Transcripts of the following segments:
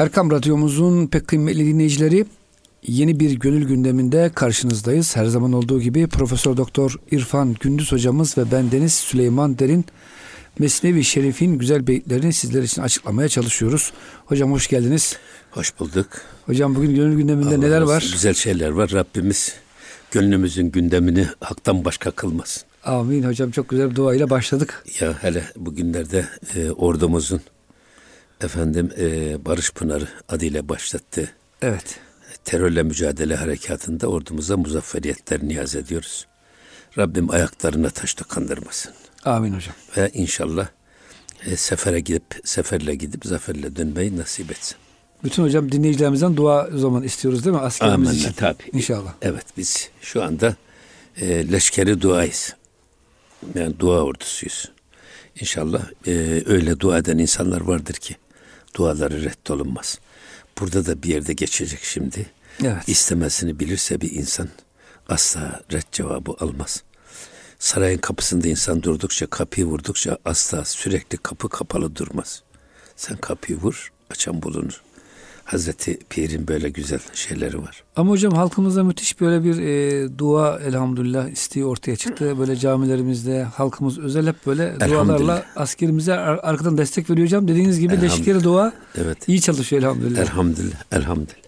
Erkam Radyomuzun pek kıymetli dinleyicileri yeni bir gönül gündeminde karşınızdayız. Her zaman olduğu gibi Profesör Doktor İrfan Gündüz hocamız ve ben Deniz Süleyman Derin Mesnevi Şerif'in güzel beyitlerini sizler için açıklamaya çalışıyoruz. Hocam hoş geldiniz. Hoş bulduk. Hocam bugün gönül gündeminde Allah neler var? Güzel şeyler var. Rabbimiz gönlümüzün gündemini haktan başka kılmasın. Amin hocam çok güzel bir duayla başladık. Ya hele bugünlerde e, ordumuzun efendim e, Barış Pınarı adıyla başlattı. Evet. Terörle mücadele harekatında ordumuza muzafferiyetler niyaz ediyoruz. Rabbim ayaklarına taş kandırmasın. Amin hocam. Ve inşallah e, sefere gidip seferle gidip zaferle dönmeyi nasip etsin. Bütün hocam dinleyicilerimizden dua o zaman istiyoruz değil mi? Askerimiz Amin, için. Tabii. İnşallah. Evet biz şu anda e, leşkeri duayız. Yani dua ordusuyuz. İnşallah e, öyle dua eden insanlar vardır ki duaları reddolunmaz. Burada da bir yerde geçecek şimdi. Evet. İstemesini bilirse bir insan asla red cevabı almaz. Sarayın kapısında insan durdukça, kapıyı vurdukça asla sürekli kapı kapalı durmaz. Sen kapıyı vur, açan bulunur. Hazreti Pir'in böyle güzel şeyleri var. Ama hocam halkımızda müthiş böyle bir e, dua elhamdülillah isteği ortaya çıktı. Böyle camilerimizde halkımız özel hep böyle dualarla askerimize ar- arkadan destek veriyor hocam. Dediğiniz gibi leşkeri dua evet. iyi çalışıyor elhamdülillah. Elhamdülillah, elhamdülillah.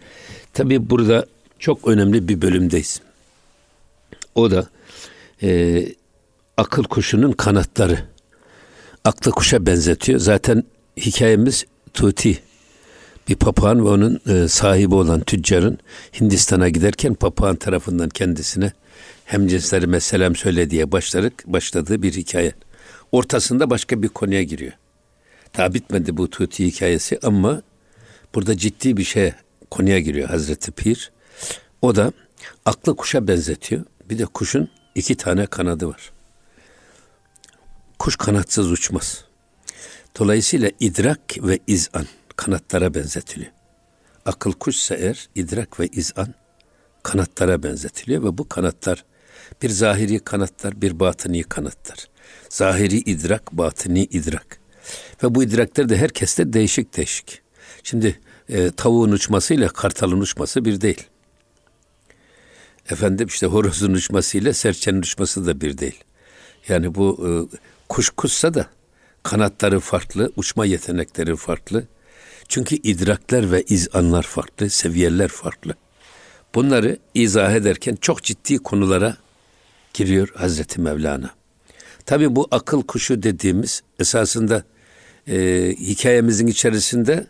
Tabii burada çok önemli bir bölümdeyiz. O da e, akıl kuşunun kanatları. Aklı kuşa benzetiyor. Zaten hikayemiz Tuti bir papağan ve onun e, sahibi olan tüccarın Hindistan'a giderken papağan tarafından kendisine hem cinslerime selam söyle diye başladık, başladığı bir hikaye. Ortasında başka bir konuya giriyor. Daha bitmedi bu Tuti hikayesi ama burada ciddi bir şey konuya giriyor Hazreti Pir. O da aklı kuşa benzetiyor. Bir de kuşun iki tane kanadı var. Kuş kanatsız uçmaz. Dolayısıyla idrak ve izan kanatlara benzetiliyor. Akıl kuşsa eğer idrak ve izan kanatlara benzetiliyor ve bu kanatlar bir zahiri kanatlar, bir batıni kanatlar. Zahiri idrak, batıni idrak. Ve bu idrakler de herkeste değişik değişik. Şimdi e, tavuğun uçmasıyla kartalın uçması bir değil. Efendim işte horozun uçmasıyla serçenin uçması da bir değil. Yani bu e, kuş kuşsa da kanatları farklı, uçma yetenekleri farklı. Çünkü idrakler ve izanlar farklı, seviyeler farklı. Bunları izah ederken çok ciddi konulara giriyor Hazreti Mevlana. Tabi bu akıl kuşu dediğimiz esasında e, hikayemizin içerisinde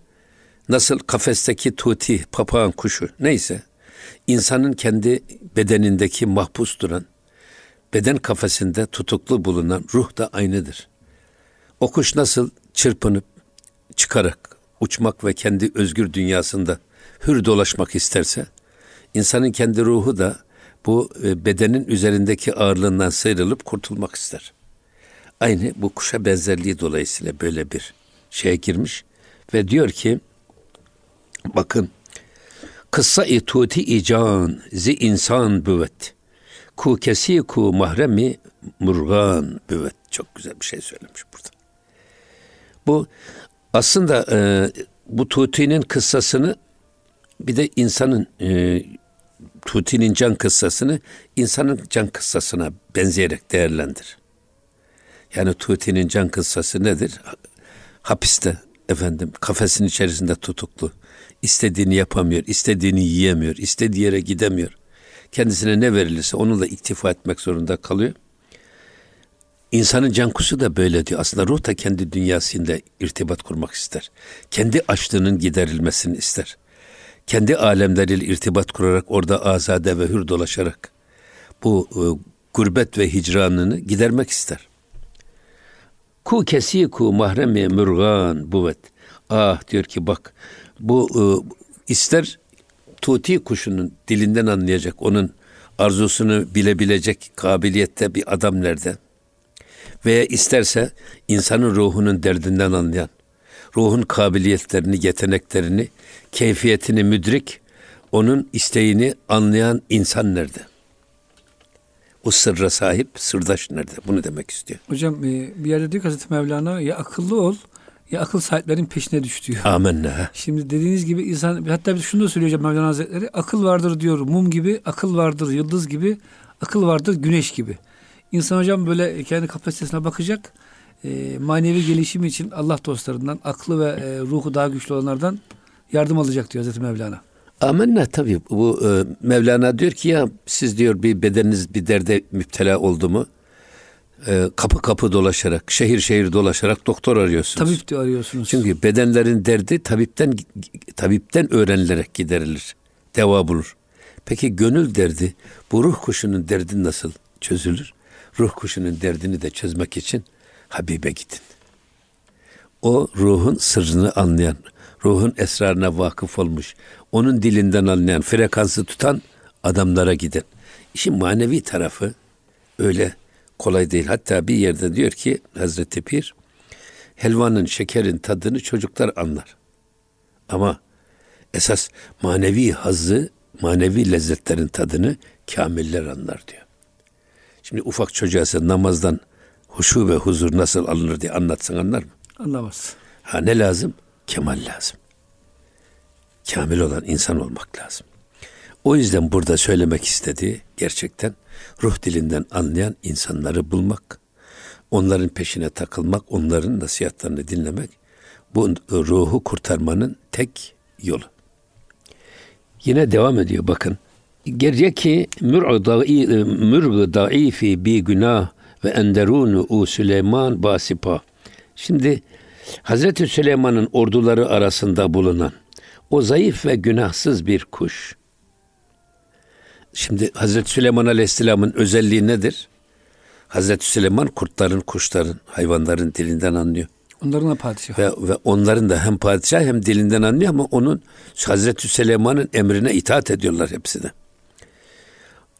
nasıl kafesteki tuti, papağan kuşu neyse insanın kendi bedenindeki mahpus duran, beden kafesinde tutuklu bulunan ruh da aynıdır. O kuş nasıl çırpınıp çıkarak uçmak ve kendi özgür dünyasında hür dolaşmak isterse, insanın kendi ruhu da bu e, bedenin üzerindeki ağırlığından sıyrılıp kurtulmak ister. Aynı bu kuşa benzerliği dolayısıyla böyle bir şeye girmiş ve diyor ki bakın kıssa ituti ican zi insan büvet ku kesi ku mahremi murgan büvet çok güzel bir şey söylemiş burada. Bu aslında e, bu Tuti'nin kıssasını bir de insanın e, Tuti'nin can kıssasını insanın can kıssasına benzeyerek değerlendir. Yani Tuti'nin can kıssası nedir? Hapiste efendim kafesin içerisinde tutuklu. İstediğini yapamıyor, istediğini yiyemiyor, istediği yere gidemiyor. Kendisine ne verilirse onunla iktifa etmek zorunda kalıyor. İnsanın cankusu da böyle diyor. Aslında ruh da kendi dünyasında irtibat kurmak ister. Kendi açlığının giderilmesini ister. Kendi alemleriyle irtibat kurarak orada azade ve hür dolaşarak bu e, gurbet ve hicranını gidermek ister. Ku kesi ku mahremi mürgan buvet. Ah diyor ki bak bu e, ister tuti kuşunun dilinden anlayacak, onun arzusunu bilebilecek kabiliyette bir adam nerede? Veya isterse insanın ruhunun derdinden anlayan, ruhun kabiliyetlerini, yeteneklerini, keyfiyetini müdrik, onun isteğini anlayan insan nerede? O sırra sahip sırdaş nerede? Bunu demek istiyor. Hocam e, bir yerde diyor Hazreti Mevlana ya akıllı ol ya akıl sahiplerin peşine düş diyor. Amenna. Şimdi dediğiniz gibi insan hatta bir şunu da söylüyor hocam Mevlana Hazretleri akıl vardır diyor mum gibi akıl vardır yıldız gibi akıl vardır güneş gibi. İnsan hocam böyle kendi kapasitesine bakacak e, manevi gelişimi için Allah dostlarından aklı ve e, ruhu daha güçlü olanlardan yardım alacak diyor Hazreti Mevlana. Amenna tabii bu e, Mevlana diyor ki ya siz diyor bir bedeniniz bir derde müptela oldu mu e, kapı kapı dolaşarak şehir şehir dolaşarak doktor arıyorsunuz. Tabip diyor arıyorsunuz. Çünkü bedenlerin derdi tabipten tabipten öğrenilerek giderilir. Deva bulur. Peki gönül derdi bu ruh kuşunun derdi nasıl çözülür? Ruh kuşunun derdini de çözmek için Habib'e gidin. O ruhun sırrını anlayan, ruhun esrarına vakıf olmuş, onun dilinden anlayan, frekansı tutan adamlara gidin. İşin manevi tarafı öyle kolay değil. Hatta bir yerde diyor ki Hazreti Pir, helvanın, şekerin tadını çocuklar anlar. Ama esas manevi hazzı, manevi lezzetlerin tadını kamiller anlar diyor. Şimdi ufak çocuğa sen namazdan huşu ve huzur nasıl alınır diye anlatsan anlar mı? Anlamaz. Ha ne lazım? Kemal lazım. Kamil olan insan olmak lazım. O yüzden burada söylemek istediği gerçekten ruh dilinden anlayan insanları bulmak, onların peşine takılmak, onların nasihatlerini dinlemek bu ruhu kurtarmanın tek yolu. Yine devam ediyor bakın. Geriye ki mürgı daifi bi günah ve enderunu u Süleyman basipa. Şimdi Hazreti Süleyman'ın orduları arasında bulunan o zayıf ve günahsız bir kuş. Şimdi Hazreti Süleyman Aleyhisselam'ın özelliği nedir? Hazreti Süleyman kurtların, kuşların, hayvanların dilinden anlıyor. Onların da padişah. Ve, ve onların da hem padişah hem dilinden anlıyor ama onun Hazreti Süleyman'ın emrine itaat ediyorlar hepsine.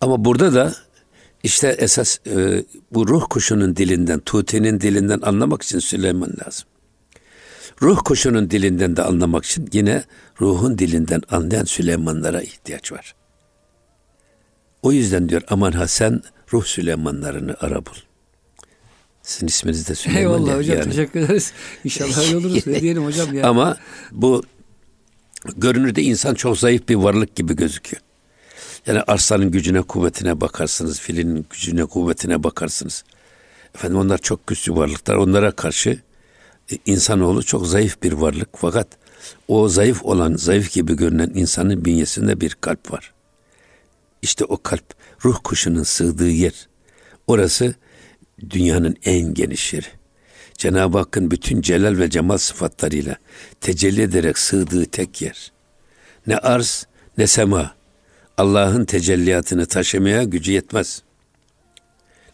Ama burada da işte esas e, bu ruh kuşunun dilinden, Tuti'nin dilinden anlamak için Süleyman lazım. Ruh kuşunun dilinden de anlamak için yine ruhun dilinden anlayan Süleymanlara ihtiyaç var. O yüzden diyor aman ha sen ruh Süleymanlarını ara bul. Sizin isminiz de Süleyman. Eyvallah ya, hocam yani. teşekkür ederiz. İnşallah öyle oluruz. ne diyelim hocam ya. Ama bu görünürde insan çok zayıf bir varlık gibi gözüküyor. Yani arslanın gücüne kuvvetine bakarsınız, filin gücüne kuvvetine bakarsınız. Efendim onlar çok güçlü varlıklar. Onlara karşı e, insanoğlu çok zayıf bir varlık. Fakat o zayıf olan, zayıf gibi görünen insanın bünyesinde bir kalp var. İşte o kalp ruh kuşunun sığdığı yer. Orası dünyanın en geniş yeri. Cenab-ı Hakk'ın bütün celal ve cemal sıfatlarıyla tecelli ederek sığdığı tek yer. Ne arz ne sema. Allah'ın tecelliyatını taşımaya gücü yetmez.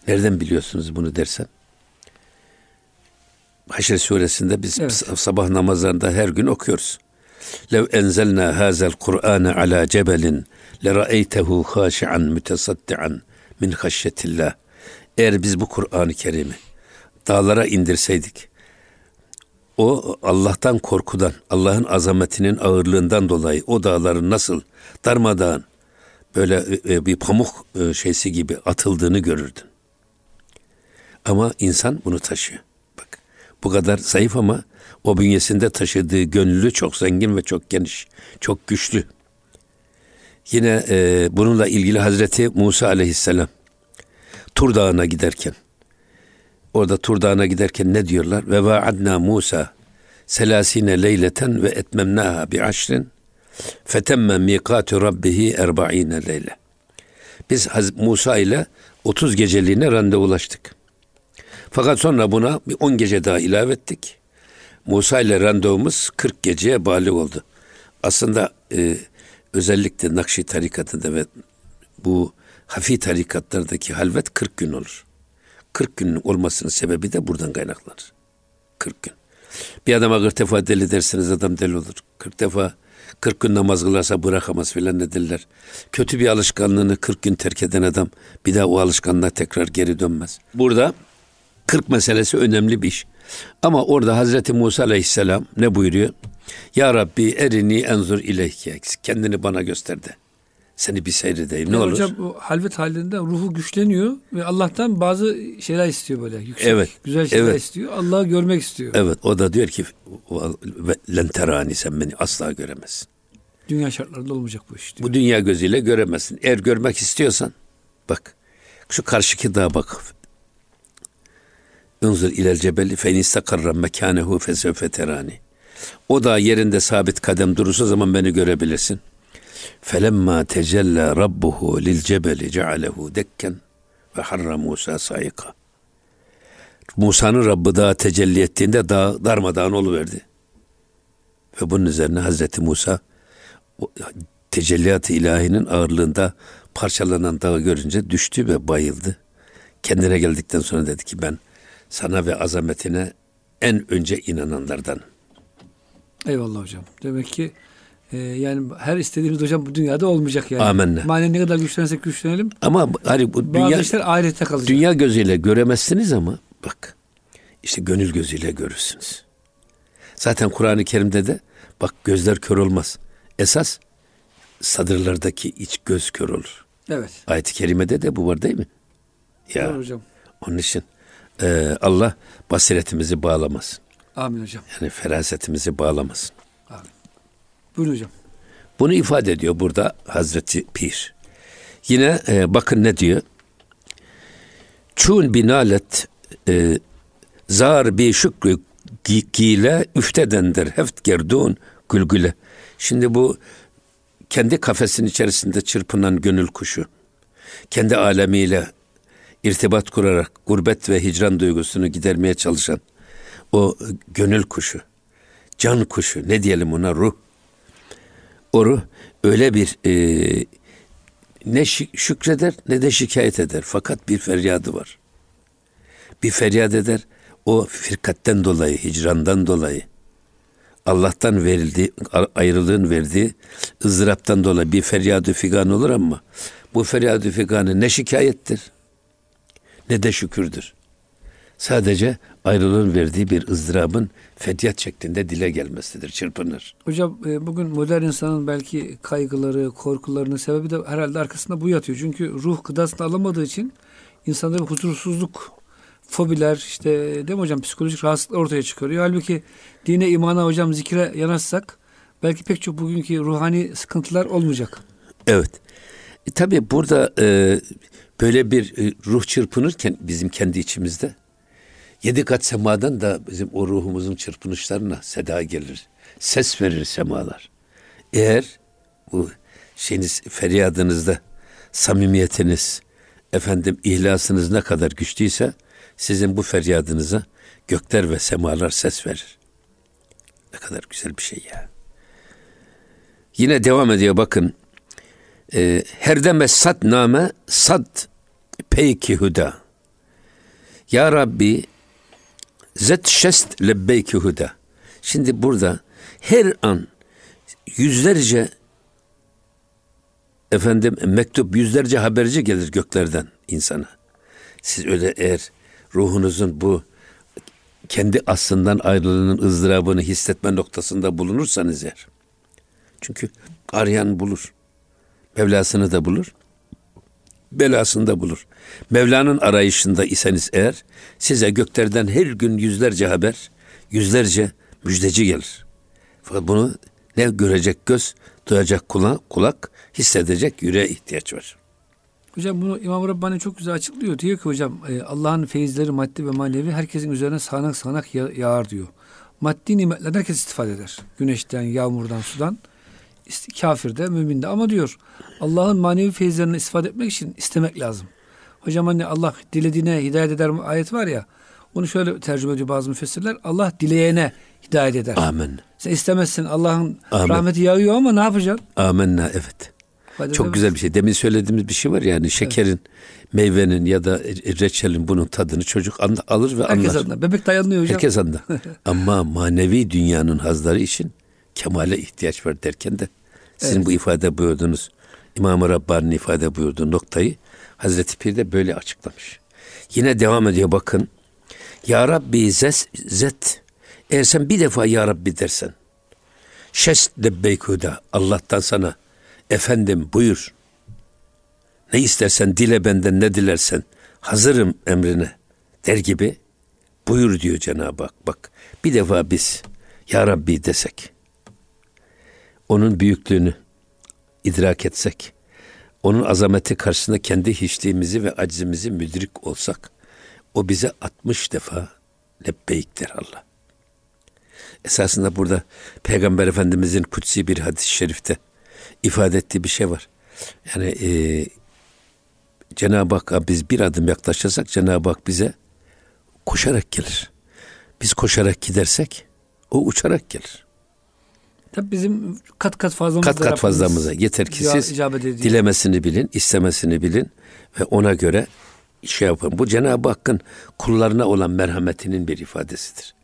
Nereden biliyorsunuz bunu dersen? Haşr suresinde biz evet. sabah namazlarında her gün okuyoruz. Lev enzelna hazel Kur'ane ala cebelin lera'eytehu haşi'an mütesaddian min haşyetillah. Eğer biz bu Kur'an-ı Kerim'i dağlara indirseydik, o Allah'tan korkudan, Allah'ın azametinin ağırlığından dolayı o dağların nasıl darmadağın, böyle e, e, bir pamuk e, şeysi gibi atıldığını görürdün. Ama insan bunu taşıyor. Bak bu kadar zayıf ama o bünyesinde taşıdığı gönlü çok zengin ve çok geniş, çok güçlü. Yine e, bununla ilgili Hazreti Musa aleyhisselam Tur Dağı'na giderken orada Tur Dağı'na giderken ne diyorlar? Ve vaadna Musa selasine leyleten ve etmemnaha bi aşrin Fetemme mikatu rabbihi erba'ine leyle. Biz Musa ile 30 geceliğine randevulaştık. Fakat sonra buna bir 10 gece daha ilave ettik. Musa ile randevumuz 40 geceye bali oldu. Aslında e, özellikle Nakşi tarikatında ve bu hafi tarikatlardaki halvet 40 gün olur. 40 günün olmasının sebebi de buradan kaynaklanır. 40 gün. Bir adama 40 defa deli derseniz adam deli olur. 40 defa 40 gün namaz kılarsa bırakamaz filan ne derler. Kötü bir alışkanlığını 40 gün terk eden adam bir daha o alışkanlığa tekrar geri dönmez. Burada 40 meselesi önemli bir iş. Ama orada Hazreti Musa Aleyhisselam ne buyuruyor? Ya Rabbi erini enzur ileyke. Kendini bana gösterdi. Seni bir seyredeyim ne olur. Hocam o halvet halinde ruhu güçleniyor ve Allah'tan bazı şeyler istiyor böyle yüksek. Evet. Güzel şeyler Evet. istiyor. Allah'ı görmek istiyor. Evet o da diyor ki lenterani sen beni asla göremezsin. Dünya şartlarında olmayacak bu iş diyor. Bu dünya gözüyle göremezsin. Eğer görmek istiyorsan bak şu karşıki dağa bak. Unzur ilel cebeli fe istakarra mekanehu terani. O da yerinde sabit kadem durursa zaman beni görebilirsin. Felemma tecella rabbuhu lil cebeli cealehu dekken ve harra Musa sayıka. Musa'nın Rabbi dağa tecelli ettiğinde dağ darmadağın oluverdi. Ve bunun üzerine Hazreti Musa tecelliyat-ı ilahinin ağırlığında parçalanan dağı görünce düştü ve bayıldı. Kendine geldikten sonra dedi ki ben sana ve azametine en önce inananlardan. Eyvallah hocam. Demek ki e, yani her istediğimiz hocam bu dünyada olmayacak yani. Amenna. Manen ne kadar güçlenirsek güçlenelim. Ama hani bu Bazı dünya işler ahirette kalacak. dünya gözüyle göremezsiniz ama bak işte gönül gözüyle görürsünüz. Zaten Kur'an-ı Kerim'de de bak gözler kör olmaz. Esas sadırlardaki iç göz kör olur. Evet. Ayet-i kerimede de bu var değil mi? Ya Doğru hocam. onun için e, Allah basiretimizi bağlamasın. Amin hocam. Yani ferasetimizi bağlamasın. Buyurun hocam. Bunu ifade ediyor burada Hazreti Pir. Yine e, bakın ne diyor? Çun binalet e, zar bi şükrü gi- gile üftedendir heft gerdun gülgüle. Şimdi bu kendi kafesin içerisinde çırpınan gönül kuşu, kendi alemiyle irtibat kurarak gurbet ve hicran duygusunu gidermeye çalışan o gönül kuşu, can kuşu, ne diyelim ona ruh. O ruh öyle bir e, ne şükreder ne de şikayet eder. Fakat bir feryadı var. Bir feryat eder. O firkatten dolayı, hicrandan dolayı, Allah'tan verildiği, a- ayrılığın verdiği ızdıraptan dolayı bir feryadı figan olur ama bu feryadı figanı ne şikayettir ne de şükürdür. Sadece ayrılığın verdiği bir ızdırabın feryat şeklinde dile gelmesidir, çırpınır. Hocam e, bugün modern insanın belki kaygıları, korkularının sebebi de herhalde arkasında bu yatıyor. Çünkü ruh gıdasını alamadığı için insanda bir huzursuzluk, fobiler işte değil mi hocam psikolojik rahatsızlıklar ortaya çıkarıyor. Halbuki dine, imana hocam zikre yanaşsak belki pek çok bugünkü ruhani sıkıntılar olmayacak. Evet. E, tabii burada e, böyle bir e, ruh çırpınırken bizim kendi içimizde yedi kat semadan da bizim o ruhumuzun çırpınışlarına seda gelir. Ses verir semalar. Eğer bu şeyiniz feryadınızda samimiyetiniz efendim ihlasınız ne kadar güçlüyse sizin bu feryadınıza gökler ve semalar ses verir. Ne kadar güzel bir şey ya. Yine devam ediyor bakın. E, her deme sad name sad peyki huda. Ya Rabbi zet şest lebbeyki huda. Şimdi burada her an yüzlerce efendim mektup yüzlerce haberci gelir göklerden insana. Siz öyle eğer ruhunuzun bu kendi aslından ayrılığının ızdırabını hissetme noktasında bulunursanız eğer. Çünkü arayan bulur. Mevlasını da bulur. Belasını da bulur. Mevla'nın arayışında iseniz eğer size göklerden her gün yüzlerce haber, yüzlerce müjdeci gelir. Fakat bunu ne görecek göz, duyacak kulak, kulak hissedecek yüreğe ihtiyaç var. Hocam bunu İmam Rabbani çok güzel açıklıyor. Diyor ki hocam e, Allah'ın feyizleri maddi ve manevi herkesin üzerine sağanak sağanak ya- yağar diyor. Maddi nimetlerden herkes istifade eder. Güneşten, yağmurdan, sudan. Kafir de, mümin de. Ama diyor Allah'ın manevi feyizlerinden istifade etmek için istemek lazım. Hocam hani Allah dilediğine hidayet eder mi ayet var ya. Onu şöyle tercüme ediyor bazı müfessirler. Allah dileyene hidayet eder. Amin. Sen istemezsin Allah'ın rahmeti yağıyor ama ne yapacaksın? Amenna evet. İfade Çok güzel bir şey. Demin söylediğimiz bir şey var yani şekerin, meyvenin ya da reçelin bunun tadını çocuk an- alır ve Herkes anlar. adına. Bebek dayanıyor hocam. Herkes anlar. Ama manevi dünyanın hazları için kemale ihtiyaç var derken de sizin Evet. bu ifade buyurduğunuz İmam-ı Rabbani'nin ifade buyurduğu noktayı Hazreti Pir de böyle açıklamış. Yine devam ediyor bakın. Ya Rabbi zes, zet. Eğer sen bir defa Ya Rabbi dersen. Şest lebbeykuda. Allah'tan sana. Efendim buyur. Ne istersen dile benden ne dilersen hazırım emrine der gibi buyur diyor Cenab-ı Hak. Bak bir defa biz Ya Rabbi desek onun büyüklüğünü idrak etsek onun azameti karşısında kendi hiçliğimizi ve aczimizi müdrik olsak o bize 60 defa lebbeyk der Allah. Esasında burada Peygamber Efendimizin kutsi bir hadis-i şerifte ifade ettiği bir şey var. Yani e, Cenab-ı Hakk'a biz bir adım yaklaşırsak Cenab-ı Hak bize koşarak gelir. Biz koşarak gidersek o uçarak gelir. Tabii bizim kat kat fazlamız Kat kat fazlamıza yeter ki siz dilemesini bilin, istemesini bilin ve ona göre şey yapın. Bu Cenab-ı Hakk'ın kullarına olan merhametinin bir ifadesidir.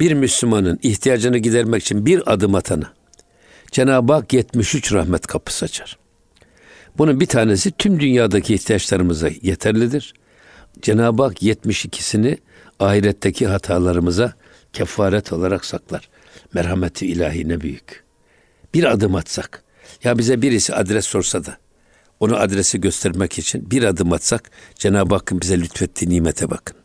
Bir Müslümanın ihtiyacını gidermek için bir adım atana Cenab-ı Hak 73 rahmet kapısı açar. Bunun bir tanesi tüm dünyadaki ihtiyaçlarımıza yeterlidir. Cenab-ı Hak 72'sini ahiretteki hatalarımıza kefaret olarak saklar. Merhameti ilahi ne büyük. Bir adım atsak, ya bize birisi adres sorsa da onu adresi göstermek için bir adım atsak Cenab-ı Hakk'ın bize lütfettiği nimete bakın.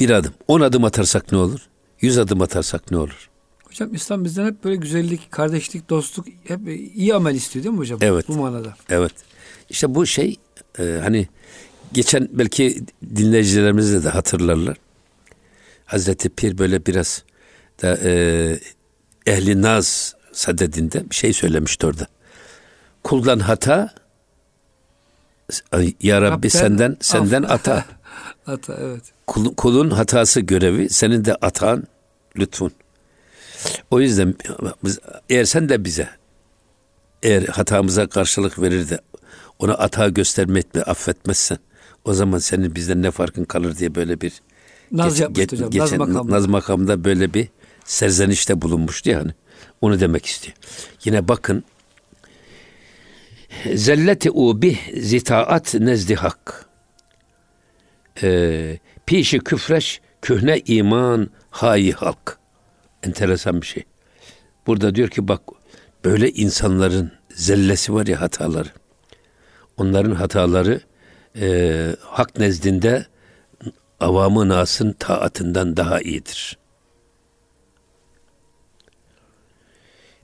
Bir adım. On adım atarsak ne olur? Yüz adım atarsak ne olur? Hocam İslam bizden hep böyle güzellik, kardeşlik, dostluk hep iyi amel istiyor değil mi hocam? Evet. Bu manada. Evet. İşte bu şey e, hani geçen belki dinleyicilerimiz de hatırlarlar. Hazreti Pir böyle biraz da e, ehli naz sadedinde bir şey söylemişti orada. Kuldan hata ya Rabbi Rabben senden senden ata. ata evet. Kul, kulun hatası görevi senin de atan lütfun. O yüzden eğer sen de bize eğer hatamıza karşılık verir de ona hata göstermek ve affetmezsen o zaman senin bizden ne farkın kalır diye böyle bir Naz geç, geç, hocam. Geçen, Naz, makamda. Naz makamında böyle bir serzenişte bulunmuştu yani. Onu demek istiyor. Yine bakın zelleti u bih zitaat nezdi hak. Ee, pişi küfreş kühne iman hayi halk. Enteresan bir şey. Burada diyor ki bak böyle insanların zellesi var ya hataları. Onların hataları e, hak nezdinde avamı nasın taatından daha iyidir.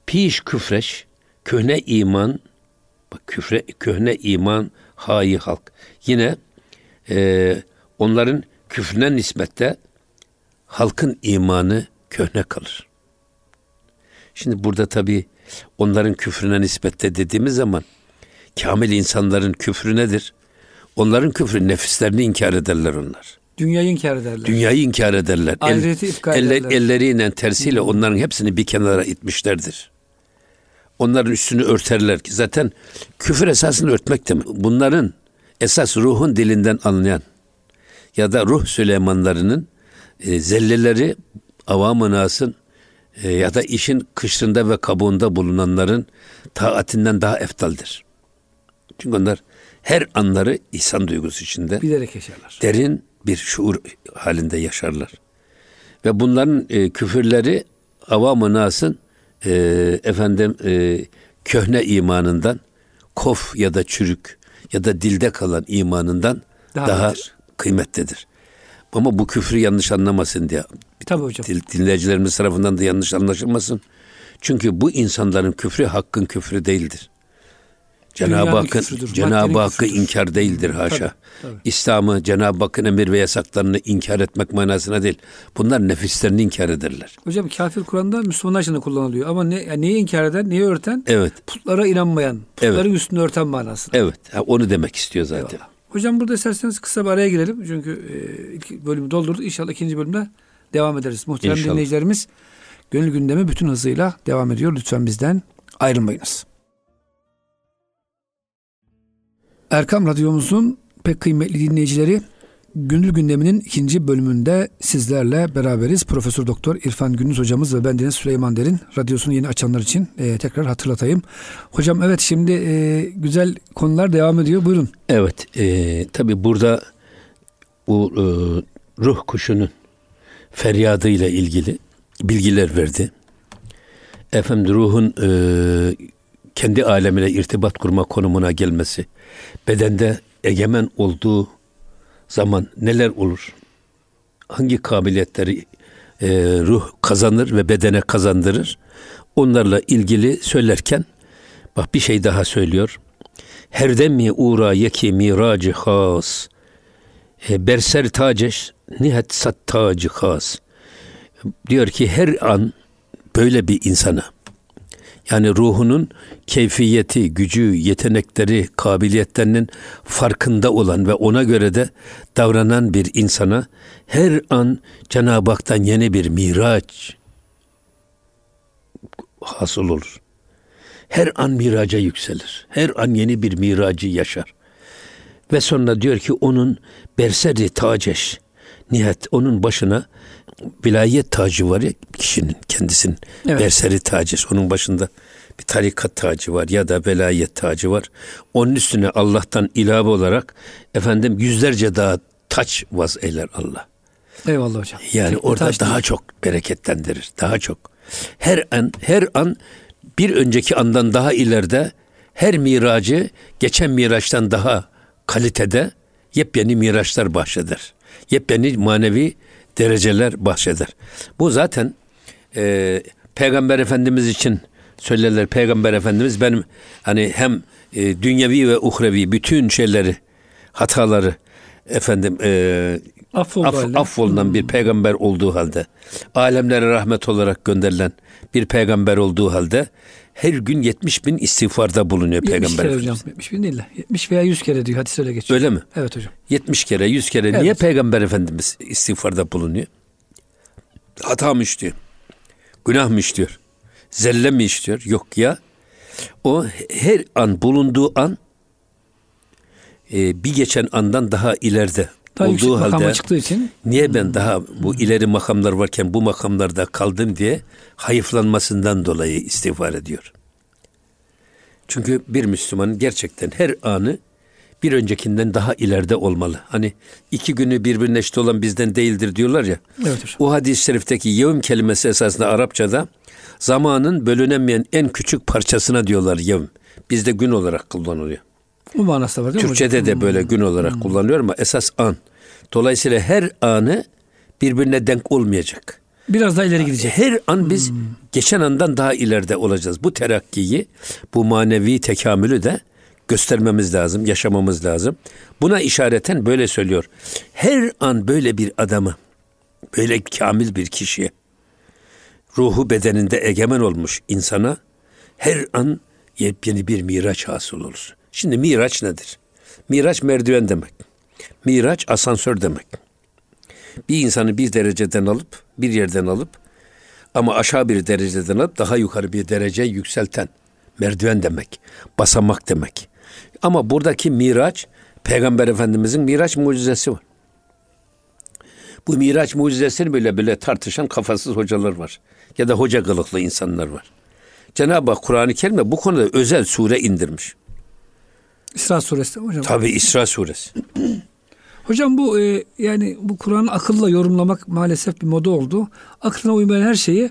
Piş küfreş, köhne iman, bak küfre, köhne iman hayi halk. Yine e, onların küfrüne nispette halkın imanı köhne kalır. Şimdi burada tabi onların küfrüne nispette dediğimiz zaman kamil insanların küfrü nedir? Onların küfrü nefislerini inkar ederler onlar. Dünyayı inkar ederler. Dünyayı inkar ederler. Ahireti El, ifka ederler. elleriyle tersiyle onların hepsini bir kenara itmişlerdir. Onların üstünü örterler ki zaten küfür esasını örtmek demek. Bunların esas ruhun dilinden anlayan ya da ruh Süleymanlarının e, zelleleri avam nasın e, ya da işin kışrında ve kabuğunda bulunanların taatinden daha eftaldir. Çünkü onlar her anları ihsan duygusu içinde bilerek yaşarlar. Derin bir şuur halinde yaşarlar. Ve bunların e, küfürleri avam-ı nasın e, efendim e, köhne imanından kof ya da çürük ya da dilde kalan imanından daha, daha kıymetlidir. Ama bu küfrü yanlış anlamasın diye. Tabii hocam. Dil, dinleyicilerimiz tarafından da yanlış anlaşılmasın. Çünkü bu insanların küfrü hakkın küfrü değildir. Cenab-ı Hakk'ın Cenab-ı Hakk'ı inkar değildir haşa. İslam'ı Cenab-ı Hakk'ın emir ve yasaklarını inkar etmek manasına değil. Bunlar nefislerini inkar ederler. Hocam kafir Kur'an'da Müslümanlar için de kullanılıyor ama ne yani neyi inkar eden, neyi örten? Evet. Putlara inanmayan, putların evet. üstünü örten manasında. Evet. onu demek istiyor zaten. Eyvallah. Hocam burada isterseniz kısa bir araya girelim. Çünkü e, ilk bölümü doldurduk. İnşallah ikinci bölümde devam ederiz. Muhterem İnşallah. dinleyicilerimiz gönül gündemi bütün hızıyla devam ediyor. Lütfen bizden ayrılmayınız. Erkam Radyomuzun pek kıymetli dinleyicileri Gönül Gündemi'nin ikinci bölümünde sizlerle beraberiz. Profesör Doktor İrfan Gündüz hocamız ve ben Süleyman Derin. Radyosunu yeni açanlar için e, tekrar hatırlatayım. Hocam evet şimdi e, güzel konular devam ediyor. Buyurun. Evet e, tabi burada bu e, ruh kuşunun feryadıyla ilgili bilgiler verdi. Efendim ruhun e, kendi alemine irtibat kurma konumuna gelmesi, bedende egemen olduğu zaman neler olur? Hangi kabiliyetleri e, ruh kazanır ve bedene kazandırır? Onlarla ilgili söylerken bak bir şey daha söylüyor. Her mi uğra yeki miracı has. E, berser taceş nihet sattacı has. Diyor ki her an böyle bir insana yani ruhunun keyfiyeti, gücü, yetenekleri, kabiliyetlerinin farkında olan ve ona göre de davranan bir insana her an Cenab-ı Hak'tan yeni bir miraç hasıl olur. Her an miraca yükselir. Her an yeni bir miracı yaşar. Ve sonra diyor ki onun berseri taceş. Nihayet onun başına vilayet tacı var ya kişinin kendisinin evet. berseri tacı. Onun başında bir tarikat tacı var ya da velayet tacı var. Onun üstüne Allah'tan ilave olarak efendim yüzlerce daha taç vaz eyler Allah. Eyvallah hocam. Yani Tek orada daha değil. çok bereketlendirir. Daha çok. Her an her an bir önceki andan daha ileride her miracı geçen miraçtan daha kalitede yepyeni miraçlar bahşeder. Yepyeni manevi dereceler bahşeder. Bu zaten e, Peygamber Efendimiz için söylerler Peygamber Efendimiz benim hani hem e, dünyevi ve uhrevi bütün şeyleri hataları efendim e, Affoldu aff, affolunan bir peygamber olduğu halde alemlere rahmet olarak gönderilen bir peygamber olduğu halde her gün 70 bin istiğfarda bulunuyor 70 peygamber kere hocam 70 bin değil 70 veya 100 kere diyor hadis öyle geçiyor. Öyle mi? Evet hocam. 70 kere 100 kere evet. niye peygamber efendimiz istiğfarda bulunuyor? Hata mı işliyor? Günah mı işliyor? Zelle mi işliyor? Yok ya. O her an bulunduğu an e, bir geçen andan daha ileride daha olduğu halde çıktığı için niye ben daha bu ileri makamlar varken bu makamlarda kaldım diye hayıflanmasından dolayı istiğfar ediyor. Çünkü bir Müslümanın gerçekten her anı bir öncekinden daha ileride olmalı. Hani iki günü birbirine eşit olan bizden değildir diyorlar ya. Evet hocam. O hadis-i şerifteki yevm kelimesi esasında Arapçada zamanın bölünemeyen en küçük parçasına diyorlar yevm. Bizde gün olarak kullanılıyor. Bu manası var değil mi Türkçe'de de böyle gün olarak hmm. kullanılıyor ama esas an. Dolayısıyla her anı birbirine denk olmayacak. Biraz daha ileri gidecek. Her an biz hmm. geçen andan daha ileride olacağız. Bu terakkiyi, bu manevi tekamülü de göstermemiz lazım, yaşamamız lazım. Buna işareten böyle söylüyor. Her an böyle bir adamı, böyle kamil bir kişiye, ruhu bedeninde egemen olmuş insana her an yepyeni bir miraç hasıl olur. Şimdi miraç nedir? Miraç merdiven demek. Miraç asansör demek. Bir insanı bir dereceden alıp, bir yerden alıp ama aşağı bir dereceden alıp daha yukarı bir derece yükselten merdiven demek. Basamak demek. Ama buradaki miraç Peygamber Efendimizin miraç mucizesi var. Bu miraç mucizesini bile bile tartışan kafasız hocalar var. Ya da hoca kılıklı insanlar var. Cenab-ı Hak Kur'an-ı Kerim'de bu konuda özel sure indirmiş. İsra suresi hocam. Tabi İsra suresi. hocam bu e, yani bu Kur'an'ı akılla yorumlamak maalesef bir moda oldu. Aklına uymayan her şeyi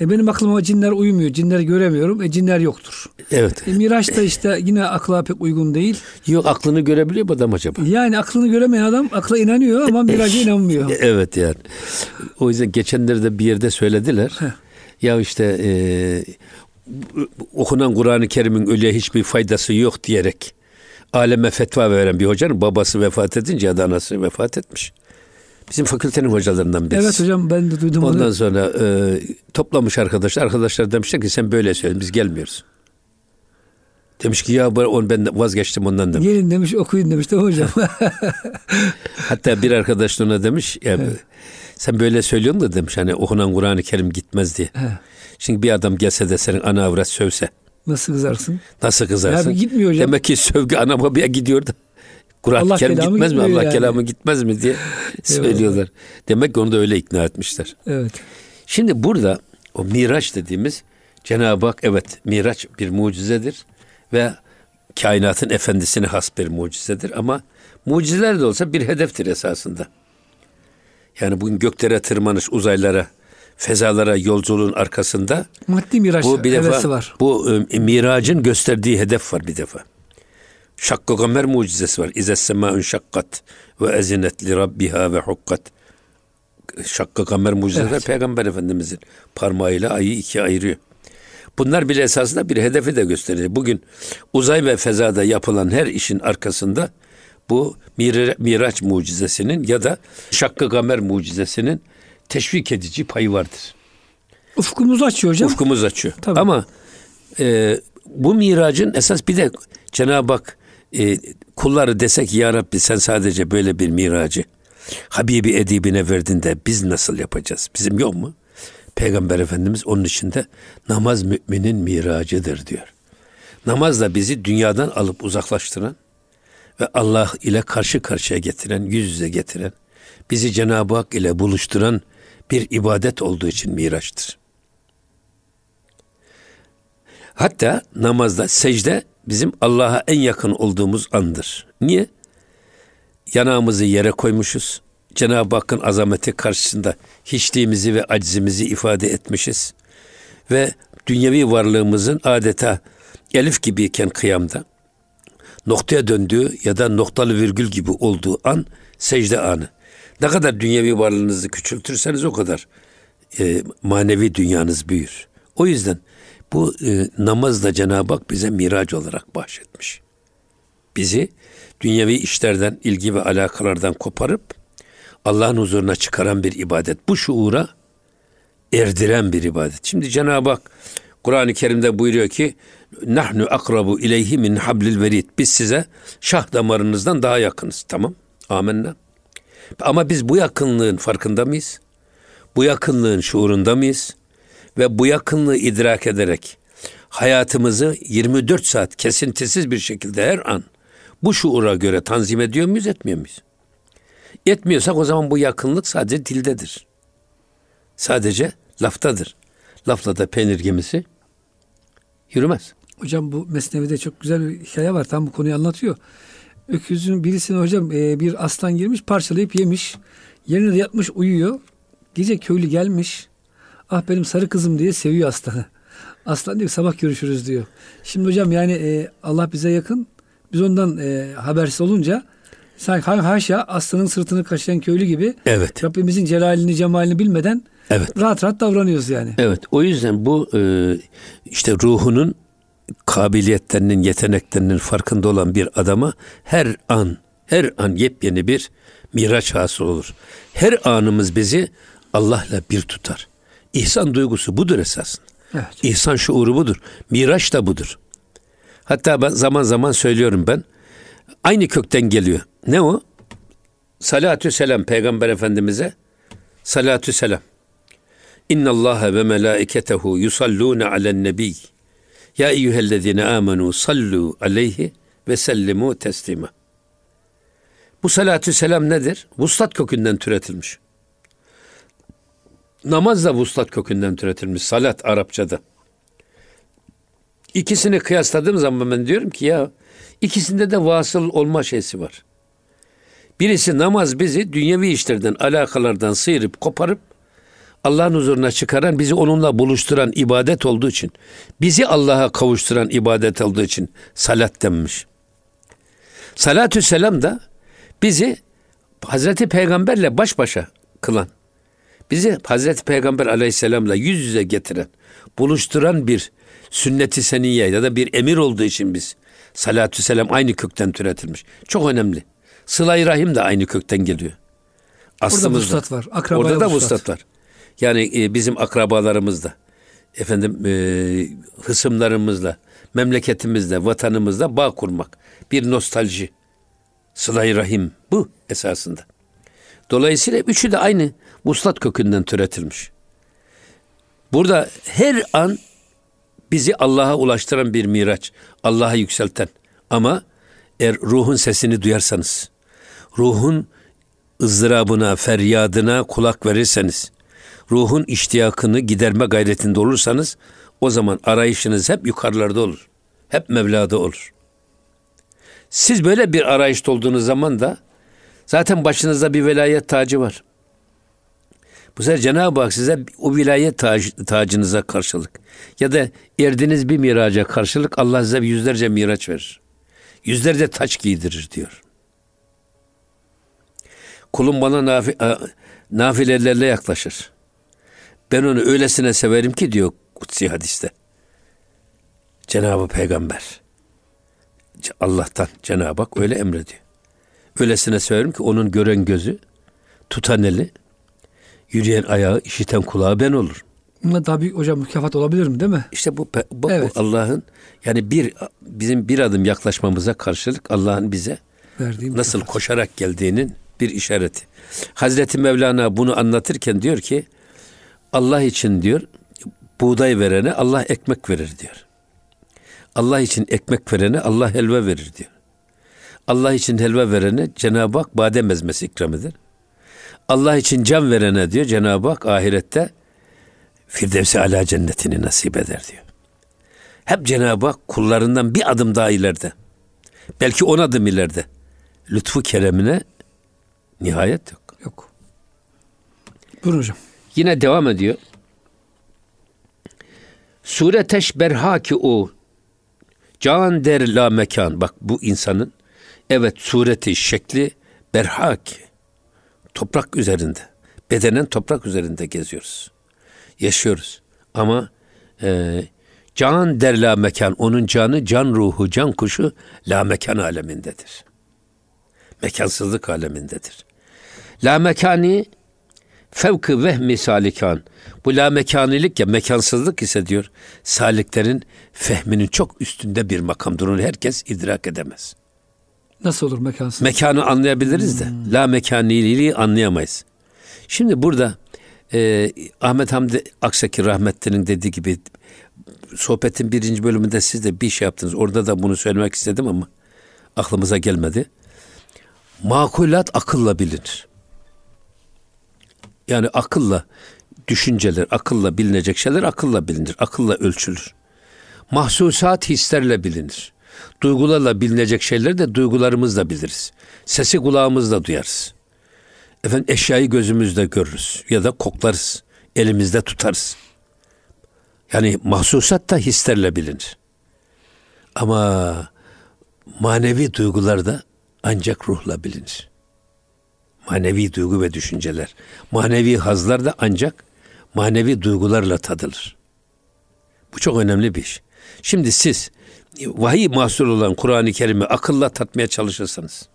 e, benim aklıma cinler uymuyor. Cinleri göremiyorum. E, cinler yoktur. Evet. E, Miraç da işte yine akla pek uygun değil. Yok aklını görebiliyor mu adam acaba? Yani aklını göremeyen adam akla inanıyor ama Miraç'a inanmıyor. Evet yani. O yüzden geçenlerde bir yerde söylediler. Heh. Ya işte e, okunan Kur'an-ı Kerim'in ölüye hiçbir faydası yok diyerek aleme fetva veren bir hocanın babası vefat edince ya da anası vefat etmiş. Bizim fakültenin hocalarından birisi. Evet hocam ben de duydum Ondan onu. sonra e, toplamış arkadaşlar. Arkadaşlar demişler ki sen böyle söyle biz gelmiyoruz. Demiş ki ya on ben vazgeçtim ondan demiş. Gelin demiş okuyun demiş değil mi hocam? Hatta bir arkadaş ona demiş ya evet. sen böyle söylüyorsun da demiş hani okunan Kur'an-ı Kerim gitmez diye. Evet. Şimdi bir adam gelse de senin ana avrat sövse. Nasıl kızarsın? Nasıl kızarsın? Ya gitmiyor hocam. Demek ki sövgü ana babaya gidiyor da. Kur'an-ı Kerim gitmez mi? Allah yani. kelamı gitmez mi diye söylüyorlar. Demek ki onu da öyle ikna etmişler. Evet. Şimdi burada o miraç dediğimiz Cenab-ı Hak evet miraç bir mucizedir ve kainatın efendisine has bir mucizedir ama mucizeler de olsa bir hedeftir esasında. Yani bugün göklere tırmanış, uzaylara fezalara yolculuğun arkasında maddi miraç bu bir defa var. bu e, miracın gösterdiği hedef var bir defa. Şakkı kamer mucizesi var. İzes semâün şakkat ve ezinet li rabbiha ve hukkat. Şakkı kamer mucizesi evet. Peygamber Efendimizin parmağıyla ayı ikiye ayırıyor. Bunlar bile esasında bir hedefi de gösteriyor. Bugün uzay ve fezada yapılan her işin arkasında bu Miraç mucizesinin ya da Şakkı Kamer mucizesinin teşvik edici payı vardır. Ufkumuzu açıyor hocam. Ufkumuzu açıyor. Tabii. Ama e, bu miracın esas bir de Cenab-ı Hak e, kulları desek ya Rabbi sen sadece böyle bir miracı Habibi edibine verdin de biz nasıl yapacağız? Bizim yok mu? Peygamber Efendimiz onun içinde namaz müminin miracıdır diyor. Namaz da bizi dünyadan alıp uzaklaştıran ve Allah ile karşı karşıya getiren, yüz yüze getiren, bizi Cenab-ı Hak ile buluşturan bir ibadet olduğu için miraçtır. Hatta namazda secde bizim Allah'a en yakın olduğumuz andır. Niye? Yanağımızı yere koymuşuz. Cenab-ı Hakk'ın azameti karşısında hiçliğimizi ve aczimizi ifade etmişiz. Ve dünyevi varlığımızın adeta elif gibiyken kıyamda noktaya döndüğü ya da noktalı virgül gibi olduğu an secde anı. Ne kadar dünyevi varlığınızı küçültürseniz o kadar e, manevi dünyanız büyür. O yüzden bu e, namaz da Cenab-ı Hak bize miraç olarak bahşetmiş. Bizi dünyevi işlerden, ilgi ve alakalardan koparıp Allah'ın huzuruna çıkaran bir ibadet. Bu şuura erdiren bir ibadet. Şimdi Cenab-ı Hak Kur'an-ı Kerim'de buyuruyor ki nahnu akrabu ileyhi min hablil verid. Biz size şah damarınızdan daha yakınız. Tamam. Amenna. Ama biz bu yakınlığın farkında mıyız? Bu yakınlığın şuurunda mıyız? Ve bu yakınlığı idrak ederek hayatımızı 24 saat kesintisiz bir şekilde her an bu şuura göre tanzim ediyor muyuz, etmiyor muyuz? Etmiyorsak o zaman bu yakınlık sadece dildedir. Sadece laftadır. Lafla da peynir gemisi yürümez. Hocam bu Mesnevi'de çok güzel bir hikaye var. Tam bu konuyu anlatıyor. Öküzün birisine hocam e, bir aslan girmiş parçalayıp yemiş. Yerine de yatmış uyuyor. Gece köylü gelmiş. Ah benim sarı kızım diye seviyor aslanı. Aslan diyor sabah görüşürüz diyor. Şimdi hocam yani e, Allah bize yakın. Biz ondan e, habersiz olunca sanki haşa aslanın sırtını kaşıyan köylü gibi evet. Rabbimizin celalini cemalini bilmeden evet. rahat rahat davranıyoruz yani. Evet o yüzden bu e, işte ruhunun kabiliyetlerinin, yeteneklerinin farkında olan bir adama her an, her an yepyeni bir miraç hasıl olur. Her anımız bizi Allah'la bir tutar. İhsan duygusu budur esasında. Evet. İhsan şuuru budur. Miraç da budur. Hatta ben zaman zaman söylüyorum ben. Aynı kökten geliyor. Ne o? Salatü selam Peygamber Efendimiz'e. Salatü selam. İnna Allah ve melaiketehu yusallune alen nebiy. Ya eyyühellezine amenu sallu aleyhi ve sellimu teslima. Bu salatü selam nedir? Vuslat kökünden türetilmiş. Namaz da vuslat kökünden türetilmiş. Salat Arapçada. İkisini kıyasladığım zaman ben diyorum ki ya ikisinde de vasıl olma şeysi var. Birisi namaz bizi dünyevi işlerden, alakalardan sıyırıp koparıp Allah'ın huzuruna çıkaran, bizi onunla buluşturan ibadet olduğu için, bizi Allah'a kavuşturan ibadet olduğu için salat denmiş. Salatü selam da bizi Hazreti Peygamberle baş başa kılan, bizi Hazreti Peygamber aleyhisselamla yüz yüze getiren, buluşturan bir sünneti seniye ya da bir emir olduğu için biz salatü selam aynı kökten türetilmiş. Çok önemli. Sıla-i Rahim de aynı kökten geliyor. Aslımızda. Orada vuslat var. Akrabaya Orada da vuslat var. Yani e, bizim akrabalarımızla, efendim e, hısımlarımızla, memleketimizle, vatanımızla bağ kurmak. Bir nostalji. Sıla-i Rahim bu esasında. Dolayısıyla üçü de aynı muslat kökünden türetilmiş. Burada her an bizi Allah'a ulaştıran bir miraç, Allah'a yükselten. Ama eğer ruhun sesini duyarsanız, ruhun ızdırabına, feryadına kulak verirseniz, ruhun iştiyakını giderme gayretinde olursanız o zaman arayışınız hep yukarılarda olur. Hep Mevla'da olur. Siz böyle bir arayışta olduğunuz zaman da zaten başınızda bir velayet tacı var. Bu sefer Cenab-ı Hak size o vilayet tac, tacınıza karşılık ya da erdiniz bir miraca karşılık Allah size yüzlerce miraç verir. Yüzlerce taç giydirir diyor. Kulum bana nafi, nafilelerle yaklaşır. Ben onu öylesine severim ki diyor kutsi hadiste. Cenab-ı Peygamber. Allah'tan Cenab-ı Hak öyle emrediyor. Öylesine severim ki onun gören gözü, tutan eli, yürüyen ayağı, işiten kulağı ben olur. Buna daha büyük hocam mükafat olabilir mi değil mi? İşte bu, bu, evet. Allah'ın yani bir bizim bir adım yaklaşmamıza karşılık Allah'ın bize Verdiğim nasıl mükafat. koşarak geldiğinin bir işareti. Hazreti Mevlana bunu anlatırken diyor ki Allah için diyor buğday verene Allah ekmek verir diyor. Allah için ekmek verene Allah helva verir diyor. Allah için helva verene Cenab-ı Hak badem ezmesi ikram eder. Allah için can verene diyor Cenab-ı Hak ahirette Firdevsi ala cennetini nasip eder diyor. Hep Cenab-ı Hak kullarından bir adım daha ileride. Belki on adım ileride. Lütfu keremine nihayet yok. Yok. Buyurun hocam. Yine devam ediyor. Sure teşberha ki o can der la mekan. Bak bu insanın evet sureti, şekli berhak. Toprak üzerinde. Bedenen toprak üzerinde geziyoruz. Yaşıyoruz. Ama e, can der la mekan. Onun canı, can ruhu, can kuşu la mekan alemindedir. Mekansızlık alemindedir. La mekani fevkı vehmi salikan. Bu la mekanilik ya mekansızlık ise diyor saliklerin fehminin çok üstünde bir makamdır. Onu herkes idrak edemez. Nasıl olur mekansız? Mekanı anlayabiliriz de hmm. la mekaniliği anlayamayız. Şimdi burada e, Ahmet Hamdi Aksaki rahmetlinin dediği gibi sohbetin birinci bölümünde siz de bir şey yaptınız. Orada da bunu söylemek istedim ama aklımıza gelmedi. Makulat akılla bilinir. Yani akılla düşünceler, akılla bilinecek şeyler akılla bilinir. Akılla ölçülür. Mahsusat hislerle bilinir. Duygularla bilinecek şeyleri de duygularımızla biliriz. Sesi kulağımızla duyarız. Efendim eşyayı gözümüzle görürüz ya da koklarız. Elimizde tutarız. Yani mahsusat da hislerle bilinir. Ama manevi duygular da ancak ruhla bilinir. Manevi duygu ve düşünceler. Manevi hazlar da ancak manevi duygularla tadılır. Bu çok önemli bir iş. Şimdi siz vahiy mahsul olan Kur'an-ı Kerim'i akılla tatmaya çalışırsanız,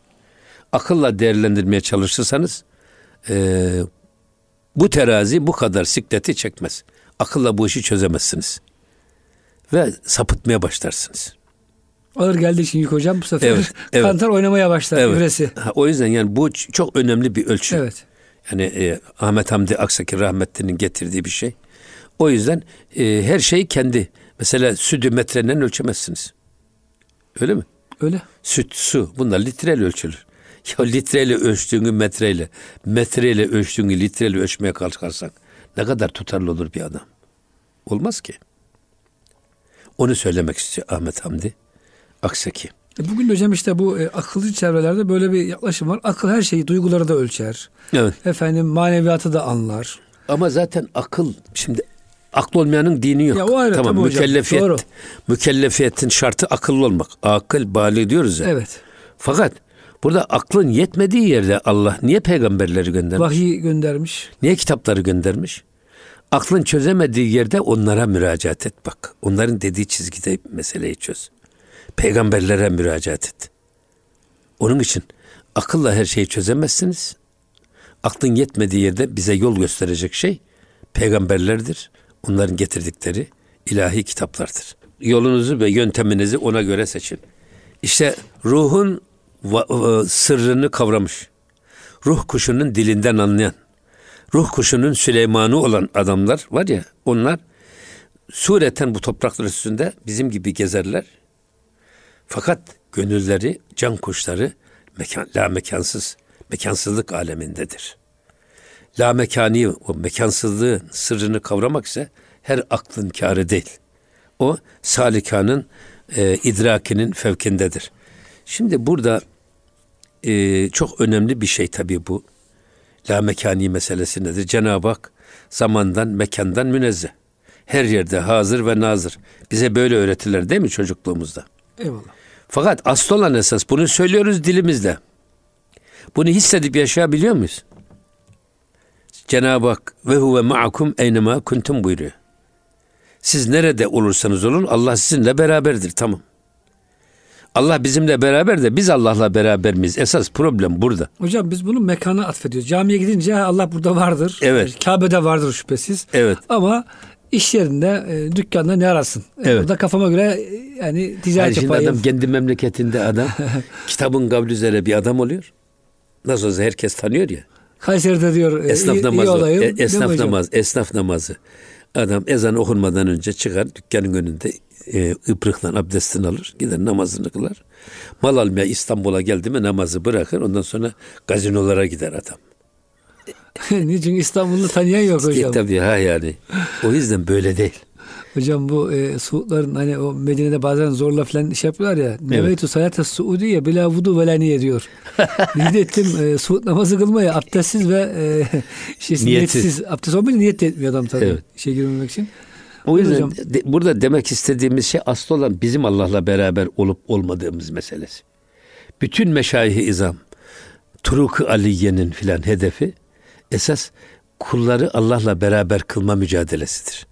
akılla değerlendirmeye çalışırsanız e, bu terazi bu kadar sikleti çekmez. Akılla bu işi çözemezsiniz. Ve sapıtmaya başlarsınız. Ağır geldiği için yük hocam bu sefer evet, evet. kantar oynamaya başlar evet. üvresi. o yüzden yani bu çok önemli bir ölçü. Evet. Yani e, Ahmet Hamdi Aksaki rahmetlinin getirdiği bir şey. O yüzden e, her şeyi kendi mesela sütü metreden ölçemezsiniz. Öyle mi? Öyle. Süt, su bunlar litreyle ölçülür. Ya litreyle ölçtüğünü metreyle, metreyle ölçtüğünü litreyle ölçmeye kalkarsak ne kadar tutarlı olur bir adam? Olmaz ki. Onu söylemek istiyor Ahmet Hamdi. Aksaki. E, bugün hocam işte bu e, akılcı çevrelerde böyle bir yaklaşım var. Akıl her şeyi, duyguları da ölçer. Evet. Efendim maneviyatı da anlar. Ama zaten akıl şimdi akıl olmayanın dini yok. Ya o ayrı, tamam mükellefiyet. Doğru. Mükellefiyetin şartı akıllı olmak. Akıl bali diyoruz ya. Evet. Fakat burada aklın yetmediği yerde Allah niye peygamberleri göndermiş? Vahiy göndermiş. Niye kitapları göndermiş? Aklın çözemediği yerde onlara müracaat et bak. Onların dediği çizgide meseleyi çöz peygamberlere müracaat et. Onun için akılla her şeyi çözemezsiniz. Aklın yetmediği yerde bize yol gösterecek şey peygamberlerdir. Onların getirdikleri ilahi kitaplardır. Yolunuzu ve yönteminizi ona göre seçin. İşte ruhun sırrını kavramış. Ruh kuşunun dilinden anlayan, ruh kuşunun Süleyman'ı olan adamlar var ya onlar sureten bu topraklar üstünde bizim gibi gezerler. Fakat gönülleri, can kuşları mekan, la mekansız, mekansızlık alemindedir. La mekani, o mekansızlığın sırrını kavramak ise her aklın kârı değil. O salikanın e, idrakinin fevkindedir. Şimdi burada e, çok önemli bir şey tabii bu. La mekani meselesi nedir? Cenab-ı Hak Zamandan, mekandan münezzeh. Her yerde hazır ve nazır. Bize böyle öğretirler değil mi çocukluğumuzda? Eyvallah. Fakat asıl olan esas bunu söylüyoruz dilimizle. Bunu hissedip yaşayabiliyor muyuz? Cenab-ı Hak ve huve ma'akum eynema kuntum buyuruyor. Siz nerede olursanız olun Allah sizinle beraberdir tamam. Allah bizimle beraber de biz Allah'la beraber miyiz? Esas problem burada. Hocam biz bunu mekana atfediyoruz. Camiye gidince Allah burada vardır. Evet. Kabe'de vardır şüphesiz. Evet. Ama iş yerinde, e, dükkanda ne arasın? Evet. Burada kafama göre e, yani ticaret Hayır, şimdi yapayım. adam kendi memleketinde adam kitabın kavli üzere bir adam oluyor. Nasıl olsa herkes tanıyor ya. Kayseri'de diyor e, Esnaf iyi, iyi namazı. olayım. e, esnaf namazı. Esnaf namazı. Adam ezan okunmadan önce çıkar dükkanın önünde e, ıbrıkla abdestini alır. Gider namazını kılar. Mal almaya İstanbul'a geldi mi namazı bırakır. Ondan sonra gazinolara gider adam. Niçin İstanbul'u tanıyan yok hocam. Tabii ha yani. O yüzden böyle değil. Hocam bu e, Suudların hani o Medine'de bazen zorla falan iş yapıyorlar ya. Neveytu salate Suudiye bila vudu ve la niye diyor. Niyet ettim e, Suud namazı kılmaya abdestsiz ve e, şey, Niyetsiz. niyetsiz. Abdest olmayınca niyet de etmiyor adam tabii. Evet. İşe girmemek için. O yüzden Hocam. de- burada demek istediğimiz şey asıl olan bizim Allah'la beraber olup olmadığımız meselesi. Bütün meşayih-i izam, Turuk-ı Aliye'nin filan hedefi esas kulları Allah'la beraber kılma mücadelesidir.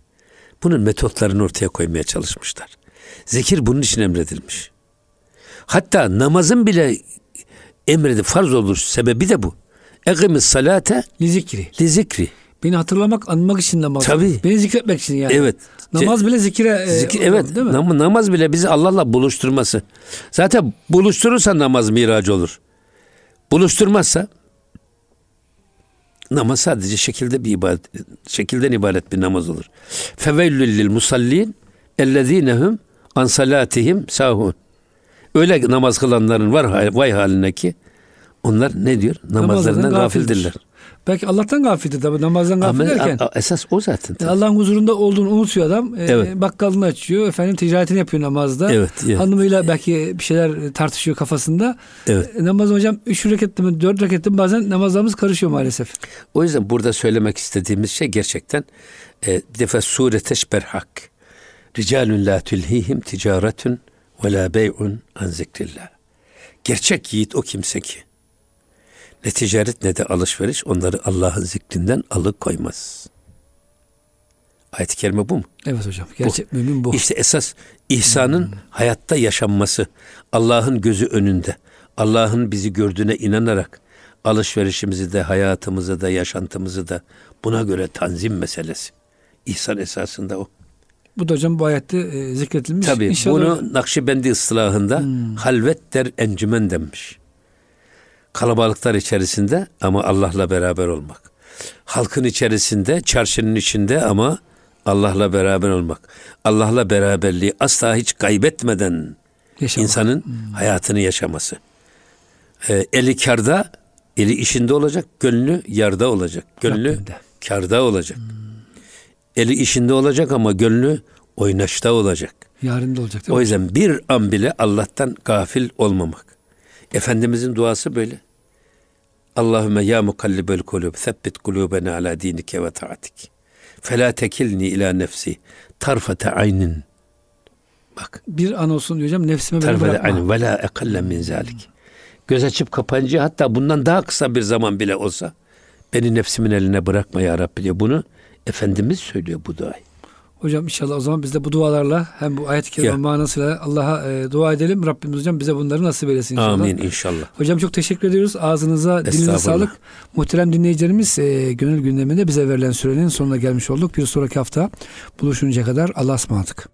Bunun metotlarını ortaya koymaya çalışmışlar. Zikir bunun için emredilmiş. Hatta namazın bile emredildi, farz olur sebebi de bu. Ekimiz salate Li zikri. li zikri. Beni hatırlamak, anmak için namaz. Tabii. Beni zikretmek için yani. Evet. Namaz bile zikire. e, Zikir, hocam, evet Değil mi? nam- namaz bile bizi Allah'la buluşturması. Zaten buluşturursa namaz miracı olur. Buluşturmazsa namaz sadece şekilde bir ibadet, şekilden ibaret bir namaz olur. Feveillül lil musallin ellezinehum an salatihim sahun. Öyle namaz kılanların var vay haline ki onlar ne diyor? Namazlarından gafildirler. Belki Allah'tan gafildir tabii namazdan gafil derken. esas o zaten. Yani Allah'ın huzurunda olduğunu unutuyor adam. E, Evet. Bakkalını açıyor. Efendim ticaretini yapıyor namazda. Evet, evet. Hanımıyla belki bir şeyler tartışıyor kafasında. Evet. E, namaz hocam 3 reketli mi 4 reketli mi bazen namazlarımız karışıyor maalesef. O yüzden burada söylemek istediğimiz şey gerçekten e, bir defa sure teşber hak. Ricalun la tulhihim ticaretun ve la bey'un an zikrillah. Gerçek yiğit o kimse ki ne ticaret ne de alışveriş onları Allah'ın zikrinden alıkoymaz. Ayet-i kerime bu mu? Evet hocam. Gerçek mümin bu. İşte esas ihsanın hayatta yaşanması, Allah'ın gözü önünde, Allah'ın bizi gördüğüne inanarak alışverişimizi de, hayatımızı da, yaşantımızı da buna göre tanzim meselesi. İhsan esasında o. Bu da hocam bu ayette e, zikretilmiş. Tabii İnşallah bunu Nakşibendi ıslahında halvet der encümen denmiş. Kalabalıklar içerisinde ama Allah'la beraber olmak. Halkın içerisinde, çarşının içinde ama Allah'la beraber olmak. Allah'la beraberliği asla hiç kaybetmeden yaşamak. insanın hayatını yaşaması. Ee, eli karda, eli işinde olacak, gönlü yarda olacak. Gönlü karda olacak. Eli işinde olacak ama gönlü oynaşta olacak. Yarın da olacak O yüzden bir an bile Allah'tan gafil olmamak. Efendimizin duası böyle. Allahümme ya mukallibel kulub thabbit kulubena ala dinike ve taatik. Fela tekilni ila nefsi tarfete aynin. Bak. Bir an olsun hocam nefsime beni Tarfete bırakma. aynin ve la ekalle min zalik. Göz açıp kapanınca hatta bundan daha kısa bir zaman bile olsa beni nefsimin eline bırakma ya Rabbi diyor. Bunu Efendimiz söylüyor bu duayı. Hocam inşallah o zaman biz de bu dualarla hem bu ayet-i kerime manasıyla Allah'a e, dua edelim. Rabbimiz hocam bize bunları nasip eylesin inşallah. Amin inşallah. Hocam çok teşekkür ediyoruz. Ağzınıza, dilinize sağlık. Muhterem dinleyicilerimiz e, gönül gündeminde bize verilen sürenin sonuna gelmiş olduk. Bir sonraki hafta buluşuncaya kadar Allah'a ısmarladık.